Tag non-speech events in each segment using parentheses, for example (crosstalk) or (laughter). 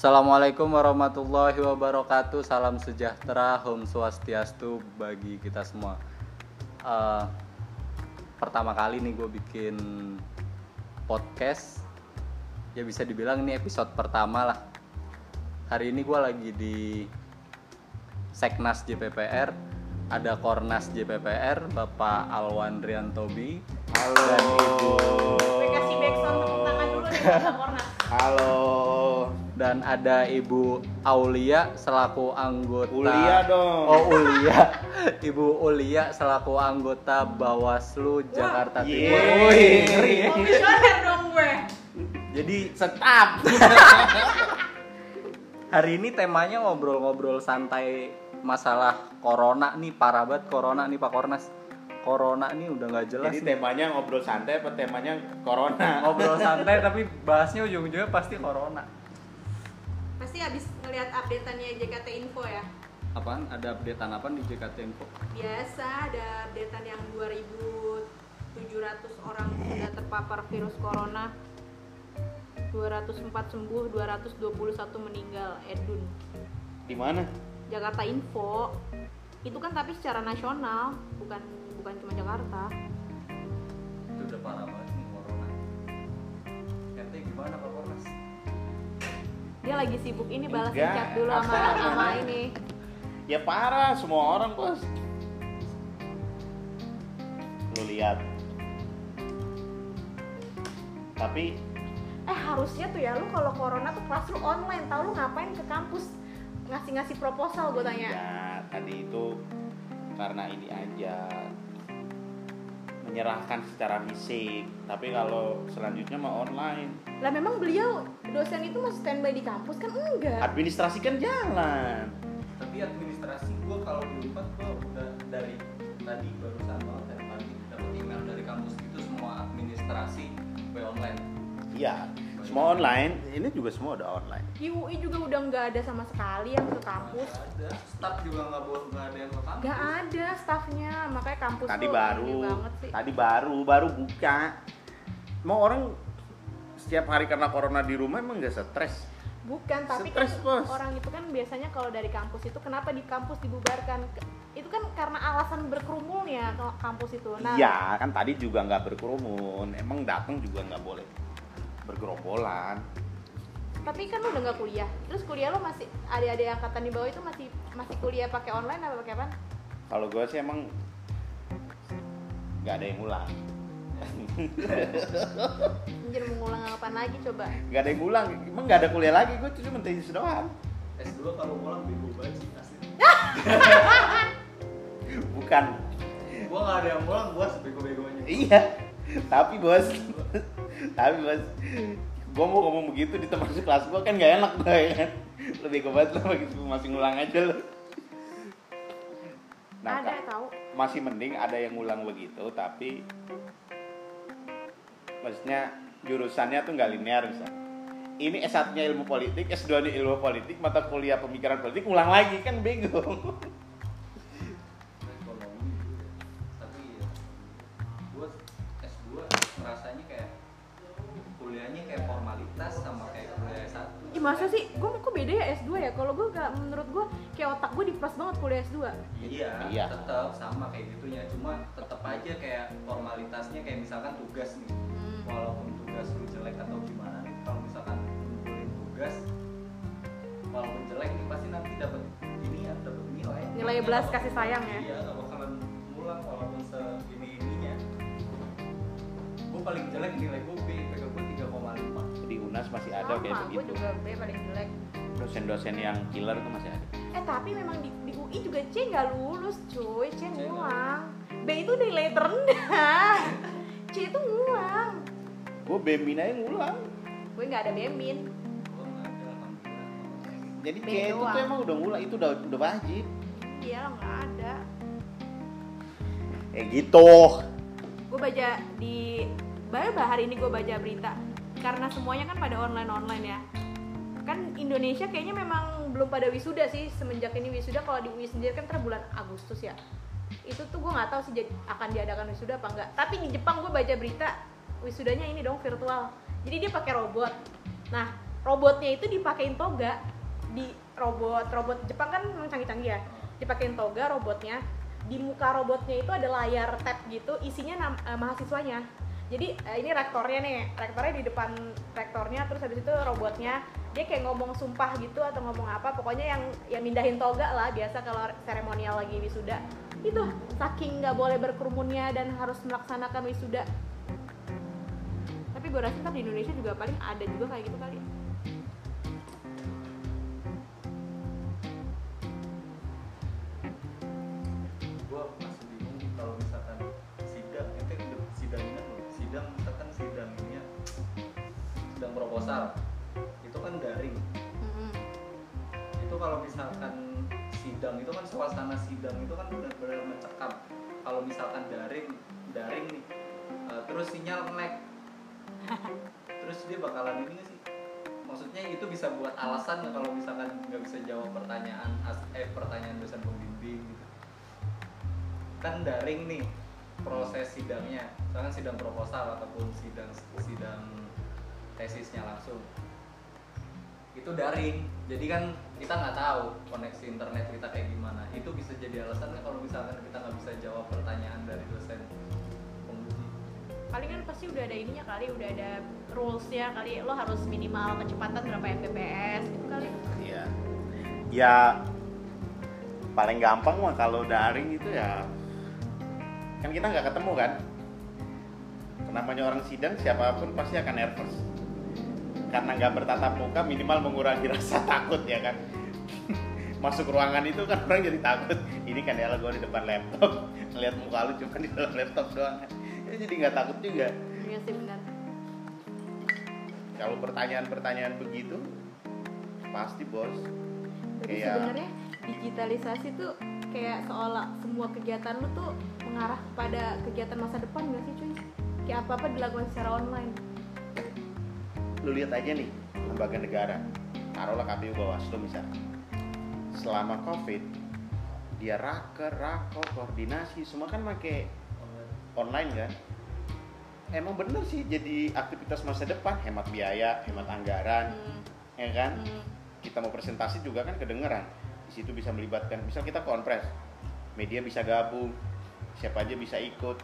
Assalamualaikum warahmatullahi wabarakatuh. Salam sejahtera, Om Swastiastu bagi kita semua. Eh, pertama kali nih gue bikin podcast. Ya bisa dibilang ini episode pertama lah. Hari ini gue lagi di Seknas JPPR. Ada Kornas JPPR, Bapak Alwan Riantobi. Halo. Dan Ibu kasih backsound tepuk tangan dulu nih Kornas. Halo. Dan ada Ibu Aulia selaku anggota Ulia dong. Oh Ulia, (laughs) Ibu Ulia selaku anggota Bawaslu Jakarta Timur. yeay. Wih, ngeri ya. Komisioner dong gue. Jadi Setap. (laughs) hari ini temanya ngobrol-ngobrol santai masalah corona nih parah banget corona nih Pak Kornas. Corona nih udah nggak jelas. Jadi nih. temanya ngobrol santai apa temanya corona? Ngobrol santai (laughs) tapi bahasnya ujung-ujungnya pasti corona. Pasti habis ngelihat updateannya JKT Info ya. Apaan? Ada updatean apa di JKT Info? Biasa ada updatean yang 2.700 orang sudah terpapar virus corona. 204 sembuh, 221 meninggal. Edun. Di mana? Jakarta Info. Itu kan tapi secara nasional, bukan bukan cuma Jakarta. itu udah parah banget nih corona RT gimana Pak Kornas? Dia lagi sibuk ini balas chat dulu sama sama ini. Ya parah. Semua orang bos. Lu lihat. Tapi eh harusnya tuh ya lu kalau corona tuh kelas lu online. Tau lu ngapain ke kampus? Ngasih-ngasih proposal gue tanya. Ya tadi itu karena ini aja menyerahkan secara fisik. Tapi kalau selanjutnya mah online. lah memang beliau dosen itu masih standby di kampus kan enggak Administrasi kan jalan. Tapi administrasi gue kalau di gue udah dari tadi barusan banget dari pagi dapat email dari kampus itu semua administrasi by online. Iya, semua online. Ini juga semua udah online. di UI juga udah nggak ada sama sekali yang ke kampus Nggak ada, staff juga nggak boleh nggak ada yang ke kampus. nggak ada staffnya makanya kampus Tadi tuh baru, banget sih tadi baru, baru buka. Mau orang setiap hari karena corona di rumah emang nggak stres? bukan tapi Stres, kan Bos. orang itu kan biasanya kalau dari kampus itu kenapa di kampus dibubarkan itu kan karena alasan berkerumulnya ke kampus itu nah Iya, kan tadi juga nggak berkerumun. Emang datang juga nggak boleh bergerombolan. Tapi kan lu udah nggak kuliah. Terus kuliah lo masih ada-ada angkatan di bawah itu masih masih kuliah pakai online apa pakai apa? Kalau gue sih emang nggak ada yang ulang. Anjir mengulang apa lagi coba? Nggak ada yang ulang. Emang nggak ada kuliah lagi. Gue cuma tesis doang. S2 kalau pulang bego banget sih asli. (laughs) Bukan. gue nggak ada yang pulang, gue sebego-begonya. Iya. Tapi bos, (laughs) tapi bos, gue mau ngomong begitu di teman sekelas gue kan gak enak gue ya kan. Lebih ke banget lo begitu masih ngulang aja lo. Nah, ada tahu. masih mending ada yang ngulang begitu, tapi maksudnya jurusannya tuh nggak linear bisa. Ini S1-nya ilmu politik, S2-nya ilmu politik, mata kuliah pemikiran politik ulang lagi kan bego. ekonomi gitu ya. tapi ya gue S2 merasanya kayak kuliahnya kayak formalitas sama kayak kuliah S1 Ih masa sih? Gue kok beda ya S2 ya? Kalau gue gak menurut gue kayak otak gue dipres banget kuliah S2. iya, Iya. tetap sama kayak gitunya cuma tetap aja kayak formalitasnya kayak misalkan tugas nih Hmm. walaupun tugas lu jelek atau gimana nih kalau misalkan ngumpulin tugas walaupun jelek nih pasti nanti dapat ini ya dapat nilai Nilai belas kasih sayang ya? iya gak bakalan ngulang walaupun segini gue paling jelek nilai gue B PK gue 3,5 Di UNAS masih ada kayak Sama, gue begitu. juga B paling jelek. Dosen-dosen yang killer tuh masih ada. Eh tapi memang di, di UI juga C nggak lulus cuy, C ngulang. B itu nilai terendah. C itu ngulang. Gue BEMIN aja ngulang. Gue nggak ada bemin. gue nggak ada alhamdulillah Jadi B C itu tuh emang udah ngulang, itu udah udah wajib. Iya lah nggak ada. Eh gitu. gue baca di baru hari ini gue baca berita karena semuanya kan pada online online ya. Kan Indonesia kayaknya memang belum pada wisuda sih semenjak ini wisuda. Kalau di UI sendiri kan ter bulan Agustus ya. Itu tuh gue nggak tahu sih akan diadakan wisuda apa enggak tapi di Jepang gue baca berita wisudanya ini dong virtual. Jadi dia pakai robot. Nah robotnya itu dipakein toga. Di robot robot Jepang kan memang canggih-canggih ya. Dipakein toga robotnya. Di muka robotnya itu ada layar tab gitu isinya eh, mahasiswanya jadi eh, ini rektornya nih rektornya di depan rektornya terus habis itu robotnya. Dia kayak ngomong sumpah gitu atau ngomong apa pokoknya yang yang mindahin toga lah biasa kalau seremonial lagi wisuda. Itu saking nggak boleh berkerumunnya dan harus melaksanakan wisuda. Tapi gue rasa ntar di Indonesia juga paling ada juga kayak gitu kali proposal. Itu kan daring. Mm-mm. itu kalau misalkan sidang itu kan suasana sidang itu kan benar-benar mencekam. Kalau misalkan daring daring nih. Eh, terus sinyal lag. (laughs) Terus dia bakalan ini nggak sih? Maksudnya itu bisa buat alasan nggak kalau misalkan nggak bisa jawab pertanyaan as- eh pertanyaan dosen pembimbing gitu? Kan daring nih proses sidangnya. Misalkan sidang proposal ataupun sidang sidang tesisnya langsung itu daring jadi kan kita nggak tahu koneksi internet kita kayak gimana itu bisa jadi alasan kalau misalkan kita nggak bisa jawab pertanyaan dari dosen penguji paling kan pasti udah ada ininya kali udah ada rulesnya kali lo harus minimal kecepatan berapa mbps gitu kali Iya. Ya paling gampang mah kalau daring itu ya kan kita nggak ketemu kan. Namanya orang sidang siapa pun pasti akan nervous. Karena nggak bertatap muka minimal mengurangi (laughs) rasa takut ya kan. (laughs) Masuk ruangan itu kan orang jadi takut. Ini kan ya gue di depan laptop, (laughs) ngeliat muka lu cuma di dalam laptop doang. Ya, jadi nggak takut juga. iya sih benar Kalau pertanyaan-pertanyaan begitu pasti bos. jadi Kayak- sebenarnya digitalisasi tuh kayak seolah semua kegiatan lu tuh mengarah kepada kegiatan masa depan gak sih cuy kayak apa apa dilakukan secara online lu lihat aja nih lembaga negara. Taruhlah KPU Bawaslu misalnya. Selama covid dia raker rakor koordinasi semua kan pakai online kan? Emang bener sih jadi aktivitas masa depan hemat biaya hemat anggaran hmm. ya kan? Hmm. kita mau presentasi juga kan kedengeran. Di situ bisa melibatkan misal kita konfres media bisa gabung siapa aja bisa ikut.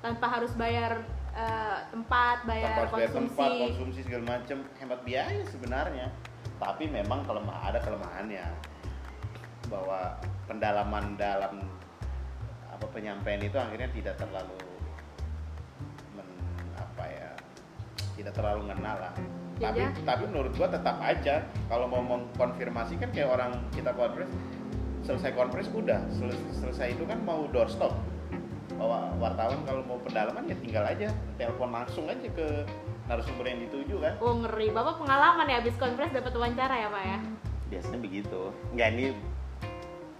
Tanpa harus bayar eh, tempat bayar bayar konsumsi tempat konsumsi. segala macam hemat biaya sebenarnya. Tapi memang kelemah ada kelemahannya bahwa pendalaman dalam apa penyampaian itu akhirnya tidak terlalu men- apa ya tidak terlalu ngena lah. Ya, tapi ya. tapi menurut gua tetap aja. Kalau mau mengkonfirmasi kan kayak orang kita konferensi selesai konferensi udah. Selesai, selesai itu kan mau doorstop bahwa wartawan kalau mau pendalaman ya tinggal aja telepon langsung aja ke narasumber yang dituju kan. Oh ngeri. Bapak pengalaman ya habis konferensi dapat wawancara ya pak ya? Biasanya begitu. Nggak ini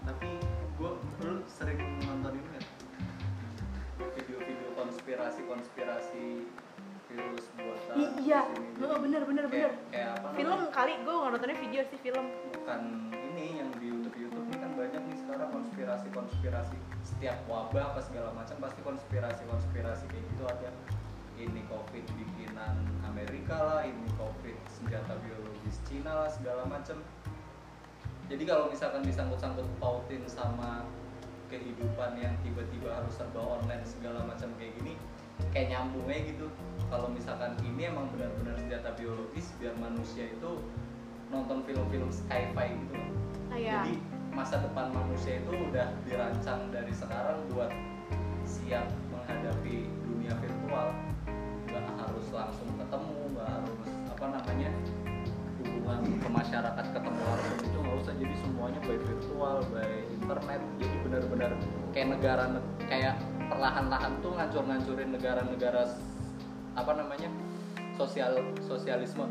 tapi gue lu sering nonton ini nggak? Video-video konspirasi konspirasi virus buatan I- iya. oh, bener bener bener. kayak, kayak apa film namanya? kali gue nggak nontonnya video sih film. Bukan ini yang di YouTube. YouTube ini kan banyak nih sekarang konspirasi konspirasi setiap wabah apa segala macam pasti konspirasi konspirasi kayak gitu ada ini covid bikinan Amerika lah ini covid senjata biologis Cina lah segala macam jadi kalau misalkan disangkut-sangkut pautin sama kehidupan yang tiba-tiba harus serba online segala macam kayak gini kayak nyambungnya gitu kalau misalkan ini emang benar-benar senjata biologis biar manusia itu nonton film-film sci-fi gitu loh. ah, ya. jadi masa depan manusia itu udah dirancang dari sekarang buat siap menghadapi dunia virtual. Nggak harus langsung ketemu nggak harus apa namanya hubungan ke masyarakat ketemu langsung itu nggak usah. Jadi semuanya by virtual by internet. Jadi benar-benar kayak negara kayak perlahan-lahan tuh ngancur-ngancurin negara-negara apa namanya sosial sosialisme.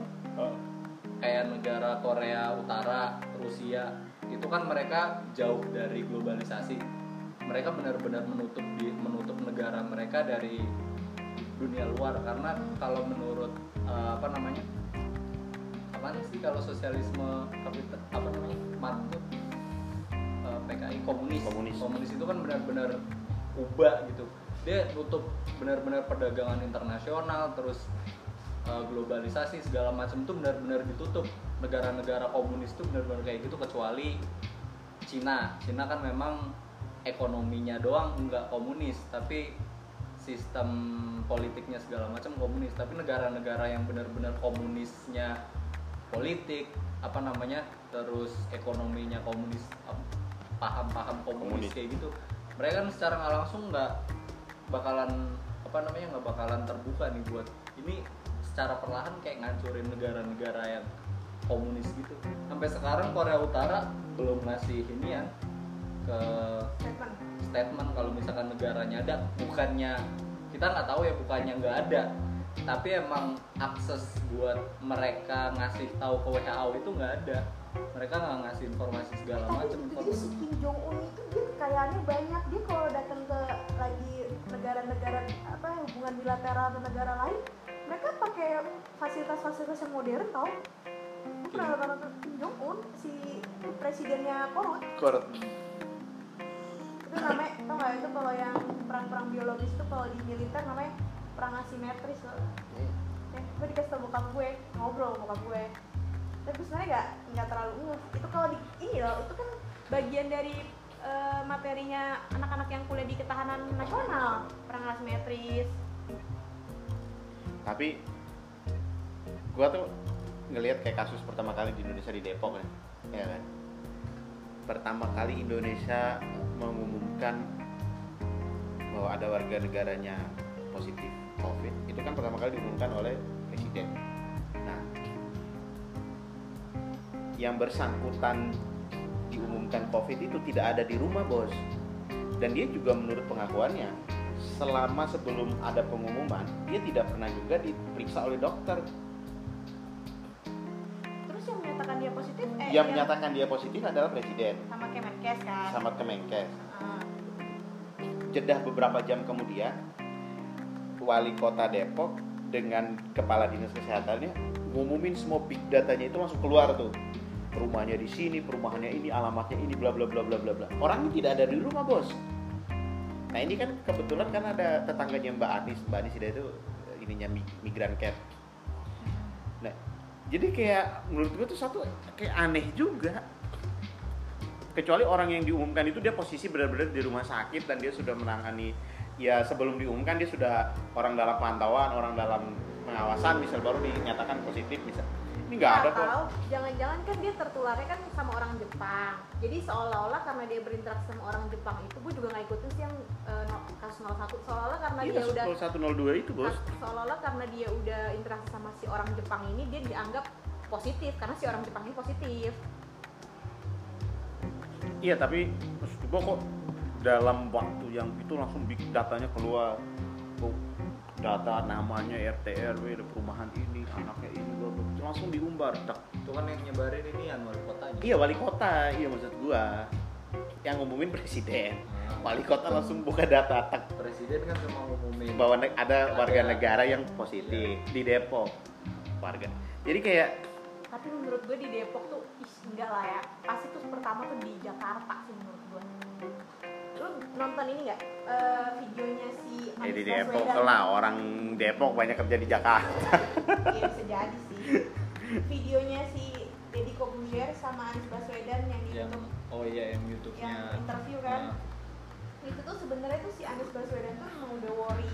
Kayak negara Korea Utara, Rusia itu kan mereka jauh dari globalisasi. Mereka benar-benar menutup di menutup negara mereka dari dunia luar karena kalau menurut eh, apa namanya apa sih kalau sosialisme kapital apa namanya Marxist eh, PKI komunis. Komunis. itu kan benar-benar ubah gitu dia nutup benar-benar perdagangan internasional terus eh, globalisasi segala macam tuh benar-benar ditutup. Negara-negara komunis tuh benar-benar kayak gitu kecuali Cina. Cina kan memang ekonominya doang nggak komunis tapi sistem politiknya segala macam komunis. Tapi negara-negara yang benar-benar komunisnya politik apa namanya terus ekonominya komunis paham-paham komunis, Komunis. kayak gitu mereka kan secara nggak langsung nggak bakalan apa namanya nggak bakalan terbuka nih buat ini secara perlahan kayak ngancurin negara-negara yang komunis gitu. Sampai sekarang Korea Utara belum ngasih ini ya ke statement. statement kalau misalkan negaranya ada. Bukannya kita nggak tahu ya bukannya nggak ada. Tapi emang akses buat mereka ngasih tahu ke WHO itu nggak ada. Mereka nggak ngasih informasi segala tapi macam. dia si Kim Jong Un itu dia kekayaannya banyak. Dia kalau datang ke lagi negara-negara apa hubungan bilateral ke negara lain mereka pakai fasilitas-fasilitas yang modern tau? Pernah nonton Jong Un si presidennya Korut Korut. itu namanya tau gak itu kalau yang perang-perang biologis itu kalau di militer namanya perang asimetris loh ya gue dikasih tau bokap gue ngobrol bokap gue. Tapi sebenarnya nggak nggak terlalu ngeh itu kalau di ini loh itu kan bagian dari eh, materinya anak-anak yang kuliah di ketahanan nasional. Perang asimetris. Tapi gua tuh ngelihat kayak kasus pertama kali di Indonesia di Depok kan ya kan? Pertama kali Indonesia mengumumkan bahwa ada warga negaranya positif COVID itu kan pertama kali diumumkan oleh presiden. Nah yang bersangkutan diumumkan COVID itu tidak ada di rumah bos. Dan dia juga menurut pengakuannya selama sebelum ada pengumuman dia tidak pernah juga diperiksa oleh dokter eh yang menyatakan dia positif adalah presiden. Sama Kemenkes kan? Sama Kemenkes. Ah. jedah beberapa jam kemudian wali kota Depok dengan kepala dinas kesehatannya ngumumin semua big datanya itu langsung keluar tuh. Rumahnya di sini perumahannya ini alamatnya ini bla bla bla bla bla bla. Orangnya tidak ada di rumah bos. Nah ini kan kebetulan kan ada tetangganya Mbak Anis Mbak Anis itu ininya mi- migran camp. Nah jadi kayak menurut gue tuh satu kayak aneh juga. Kecuali orang yang diumumkan itu dia posisi benar-benar di rumah sakit dan dia sudah menangani ya sebelum diumumkan dia sudah orang dalam pantauan orang dalam pengawasan misal baru dinyatakan positif misal ini nggak ada kok jangan-jangan kan dia tertularnya kan sama orang Jepang. Jadi seolah-olah karena dia berinteraksi sama orang Jepang itu, gue juga nggak ikutin sih yang eh, kasus 01. Seolah-olah karena iya dia udah 0102 itu bos seolah-olah karena dia udah interaksi sama si orang Jepang ini dia dianggap positif karena si orang Jepang ini positif. iya tapi maksud gua kok dalam waktu yang itu langsung big datanya keluar data namanya RT RW ada perumahan ini anaknya ini bla bla. langsung diumbar tak. Itu kan yang nyebarin ini yang wali kotanya iya wali kota. Iya maksud gua. Yang ngumumin presiden. Wali kota langsung buka data tak. Presiden kan cuma ngumumin. Bahwa ne- ada warga Ada. negara yang positif di Depok. Warga. Jadi kayak Tapi menurut gue di Depok tuh ih enggak lah ya. Pasti tuh pertama tuh di Jakarta sih nonton ini nggak Eh, videonya si eh, Anies di Depok Baswedan? lah orang Depok banyak kerja di Jakarta Iya bisa jadi sih. Videonya si Deddy Kobuzier sama Anies Baswedan yang di yang YouTube oh iya yang YouTube-nya yang interview kan. Nah, Itu tuh sebenarnya tuh si Anies Baswedan tuh emang udah worry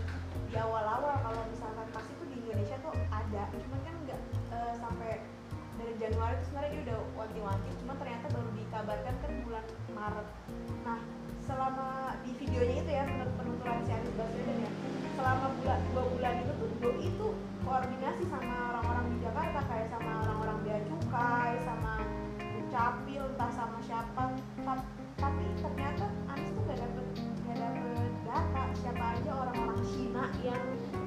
di awal-awal kalau misalkan pasti tuh di Indonesia tuh ada, cuman kan nggak eh, sampai dari Januari tuh sebenarnya dia udah wanti-wanti, cuma ternyata baru dikabarkan kan bulan Maret. Selama di videonya itu ya penuturan si Anies Baswedan ya selama bulan dua bulan itu tuh doi itu koordinasi sama orang-orang di Jakarta kayak sama orang-orang bea cukai sama Dukcapil entah sama siapa. Ta- tapi ternyata Anies tuh gak dapet gak dapet data siapa aja orang-orang Cina yang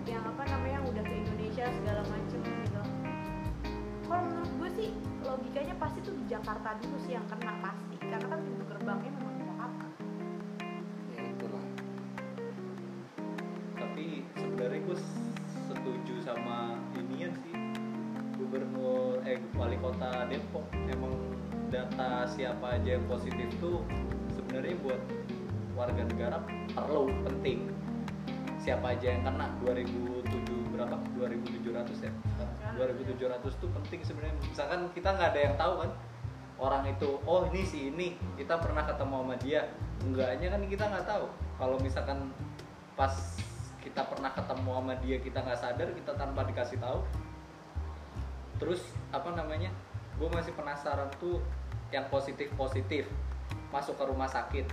yang apa namanya yang udah ke Indonesia segala macem gitu. Kalau menurut gue sih logikanya pasti tuh di Jakarta dulu sih yang kena pasti data siapa aja yang positif tuh sebenarnya buat warga negara perlu penting. Siapa aja yang kena? 2007 berapa? 2700 ya? 2700 tuh penting sebenarnya. Misalkan kita nggak ada yang tahu kan orang itu oh ini si ini kita pernah ketemu sama dia. Enggaknya kan kita nggak tahu. Kalau misalkan pas kita pernah ketemu sama dia kita nggak sadar kita tanpa dikasih tahu terus apa namanya gue masih penasaran tuh yang positif positif masuk ke rumah sakit.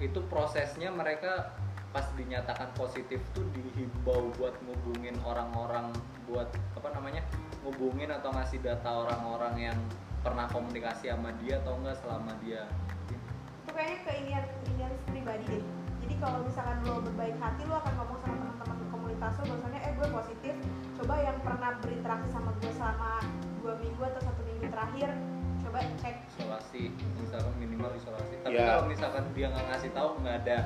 Itu prosesnya mereka pas dinyatakan positif tuh dihimbau buat ngubungin orang-orang buat apa namanya ngubungin atau ngasih data orang-orang yang pernah komunikasi sama dia atau enggak selama dia itu kayaknya keinian keinian pribadi deh. Jadi kalau misalkan lo berbaik hati lo akan ngomong sama teman-teman komunitas lo bahwasanya eh gue positif. Coba yang pernah berinteraksi sama gue selama dua minggu atau satu minggu terakhir coba cek isolasi misalkan minimal isolasi tapi Ya. kalau misalkan dia nggak ngasih tahu nggak ada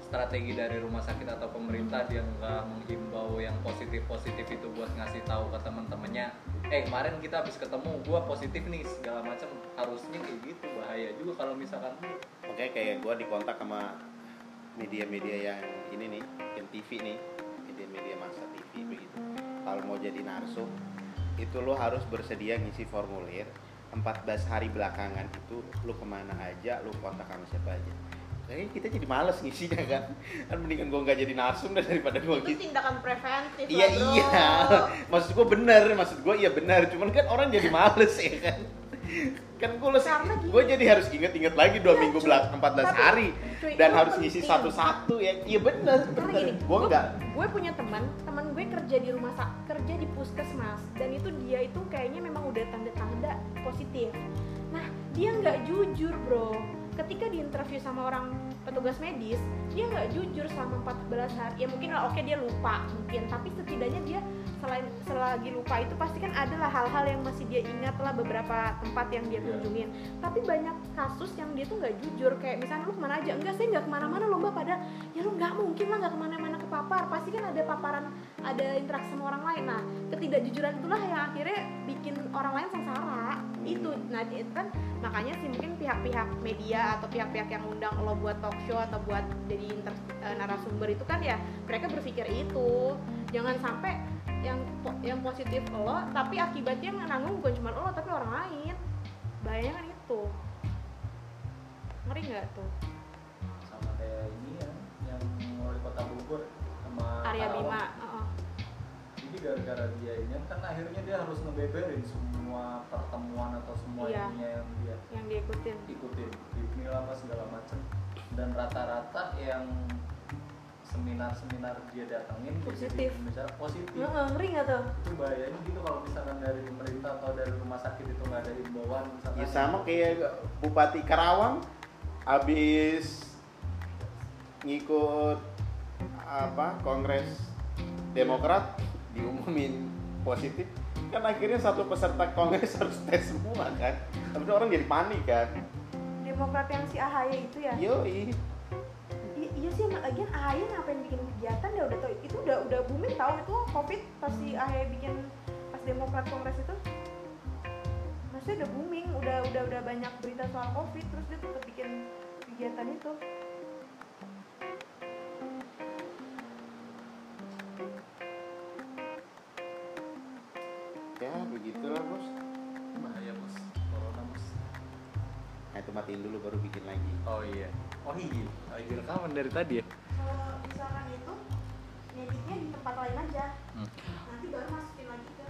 strategi dari rumah sakit atau pemerintah dia nggak menghimbau yang positif positif itu buat ngasih tahu ke teman-temannya eh kemarin kita habis ketemu gua positif nih segala macam harusnya kayak gitu bahaya juga kalau misalkan Oke kayak gue dikontak sama media-media yang ini nih, yang TV nih, media-media masa TV begitu. Kalau mau jadi narsum, itu lo harus bersedia ngisi formulir 14 hari belakangan itu lo ke mana aja, lo kontak sama siapa aja. Kayaknya kita jadi males ngisinya kan. Kan mendingan gue nggak jadi narsum dah daripada gue itu gitu. tindakan preventif Iya lah, iya, maksud gue bener, maksud gue iya benar. Cuman kan orang jadi males ya kan. Kan gue gini. gue jadi harus inget-inget lagi dua Iya, minggu belakang 14 Tapi, hari cuy, dan harus ngisi satu-satu ya. Iya bener, bener. Gue enggak. Gue punya teman teman gue kerja di rumah sak kerja di puskesmas dan itu dia itu kayaknya memang udah tanda-tanda positif. Nah dia nggak jujur bro. Ketika diinterview sama orang petugas medis dia nggak jujur selama 14 hari. Ya mungkin lah oke dia lupa mungkin. Tapi setidaknya dia selain selagi lupa itu pasti kan adalah hal-hal yang masih dia ingat lah beberapa tempat yang dia Iya. kunjungin. Tapi banyak kasus yang dia tuh nggak jujur. Kayak misalnya lu ke mana aja? Enggak saya nggak ke mana-mana lomba pada ya lu nggak mungkin lah nggak ke mana-mana kepapar pasti kan ada paparan ada interaksi sama orang lain. Nah ketidakjujuran itulah yang akhirnya bikin orang lain sengsara. Itu nah itu kan makanya sih mungkin pihak-pihak media atau pihak-pihak yang undang lo buat talk show atau buat jadi inter- eh, narasumber itu kan ya mereka berpikir itu. Jangan sampai yang yang positif lo tapi akibatnya yang nanggung bukan cuma lo tapi orang lain. Bahayanya kan itu. Ngeri nggak tuh? Sama kayak ini ya yang wali kota Bogor sama Arya Karawang. Bima heeh. jadi gara-gara dia ini kan akhirnya dia harus ngebeberin semua pertemuan atau semua Iya. ininya yang dia yang diikutin ikutin di apa segala macem dan rata-rata yang seminar-seminar dia datengin Positif. pembicara positif Heeh, ngeri nggak tuh itu bahayanya gitu kalau misalkan dari pemerintah atau dari rumah sakit itu nggak ada himbauan misalkan Ya sama kayak Bupati Karawang habis ngikut apa Kongres Demokrat diumumin positif. Kan akhirnya satu peserta kongres (laughs) harus tes semua kan? Habis itu orang jadi panik kan? Demokrat yang si AHY itu ya? Yoi. Iya sih emang lagian AHY ngapain bikin kegiatan ya? Udah tau itu udah udah booming tau. Itu covid pas si AHY bikin pas Demokrat Kongres itu. Maksudnya udah booming udah udah udah banyak berita soal covid terus dia tetap bikin kegiatan itu ya begitulah bos. Bahaya bos. Corona bos. Nah itu matiin dulu baru bikin lagi. Oh iya. Oh iya. Lagi rekaman dari tadi ya? Kalau misalkan itu ngeditnya di tempat lain aja. Hmm. nanti baru masukin lagi ke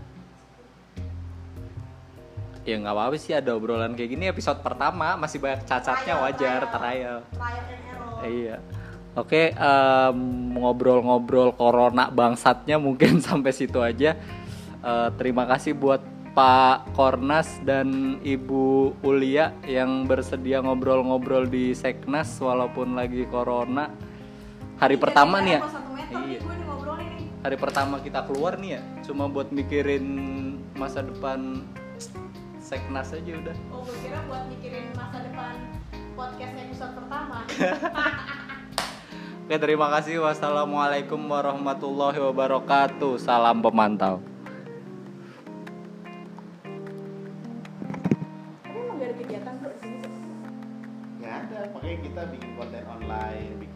ya nggak apa-apa sih ada obrolan kayak gini episode pertama. Masih banyak cacatnya Trial, wajar trial. trial. Trial and error. Iya. Oke em, ngobrol-ngobrol corona bangsatnya mungkin (laughs) sampai situ aja Eh, terima kasih buat Pak Kornas dan Ibu Ulia yang bersedia ngobrol-ngobrol di Seknas walaupun lagi corona. Hari Ini pertama jadi nih ya? meter Iya. nih hari pertama kita keluar nih ya? Cuma buat mikirin masa depan Seknas aja udah. Oh, gue kira buat mikirin masa depan podcast episode pertama. (laughs) (laughs) Oke terima kasih. Wassalamualaikum warahmatullahi wabarakatuh. Salam pemantau kita bikin konten online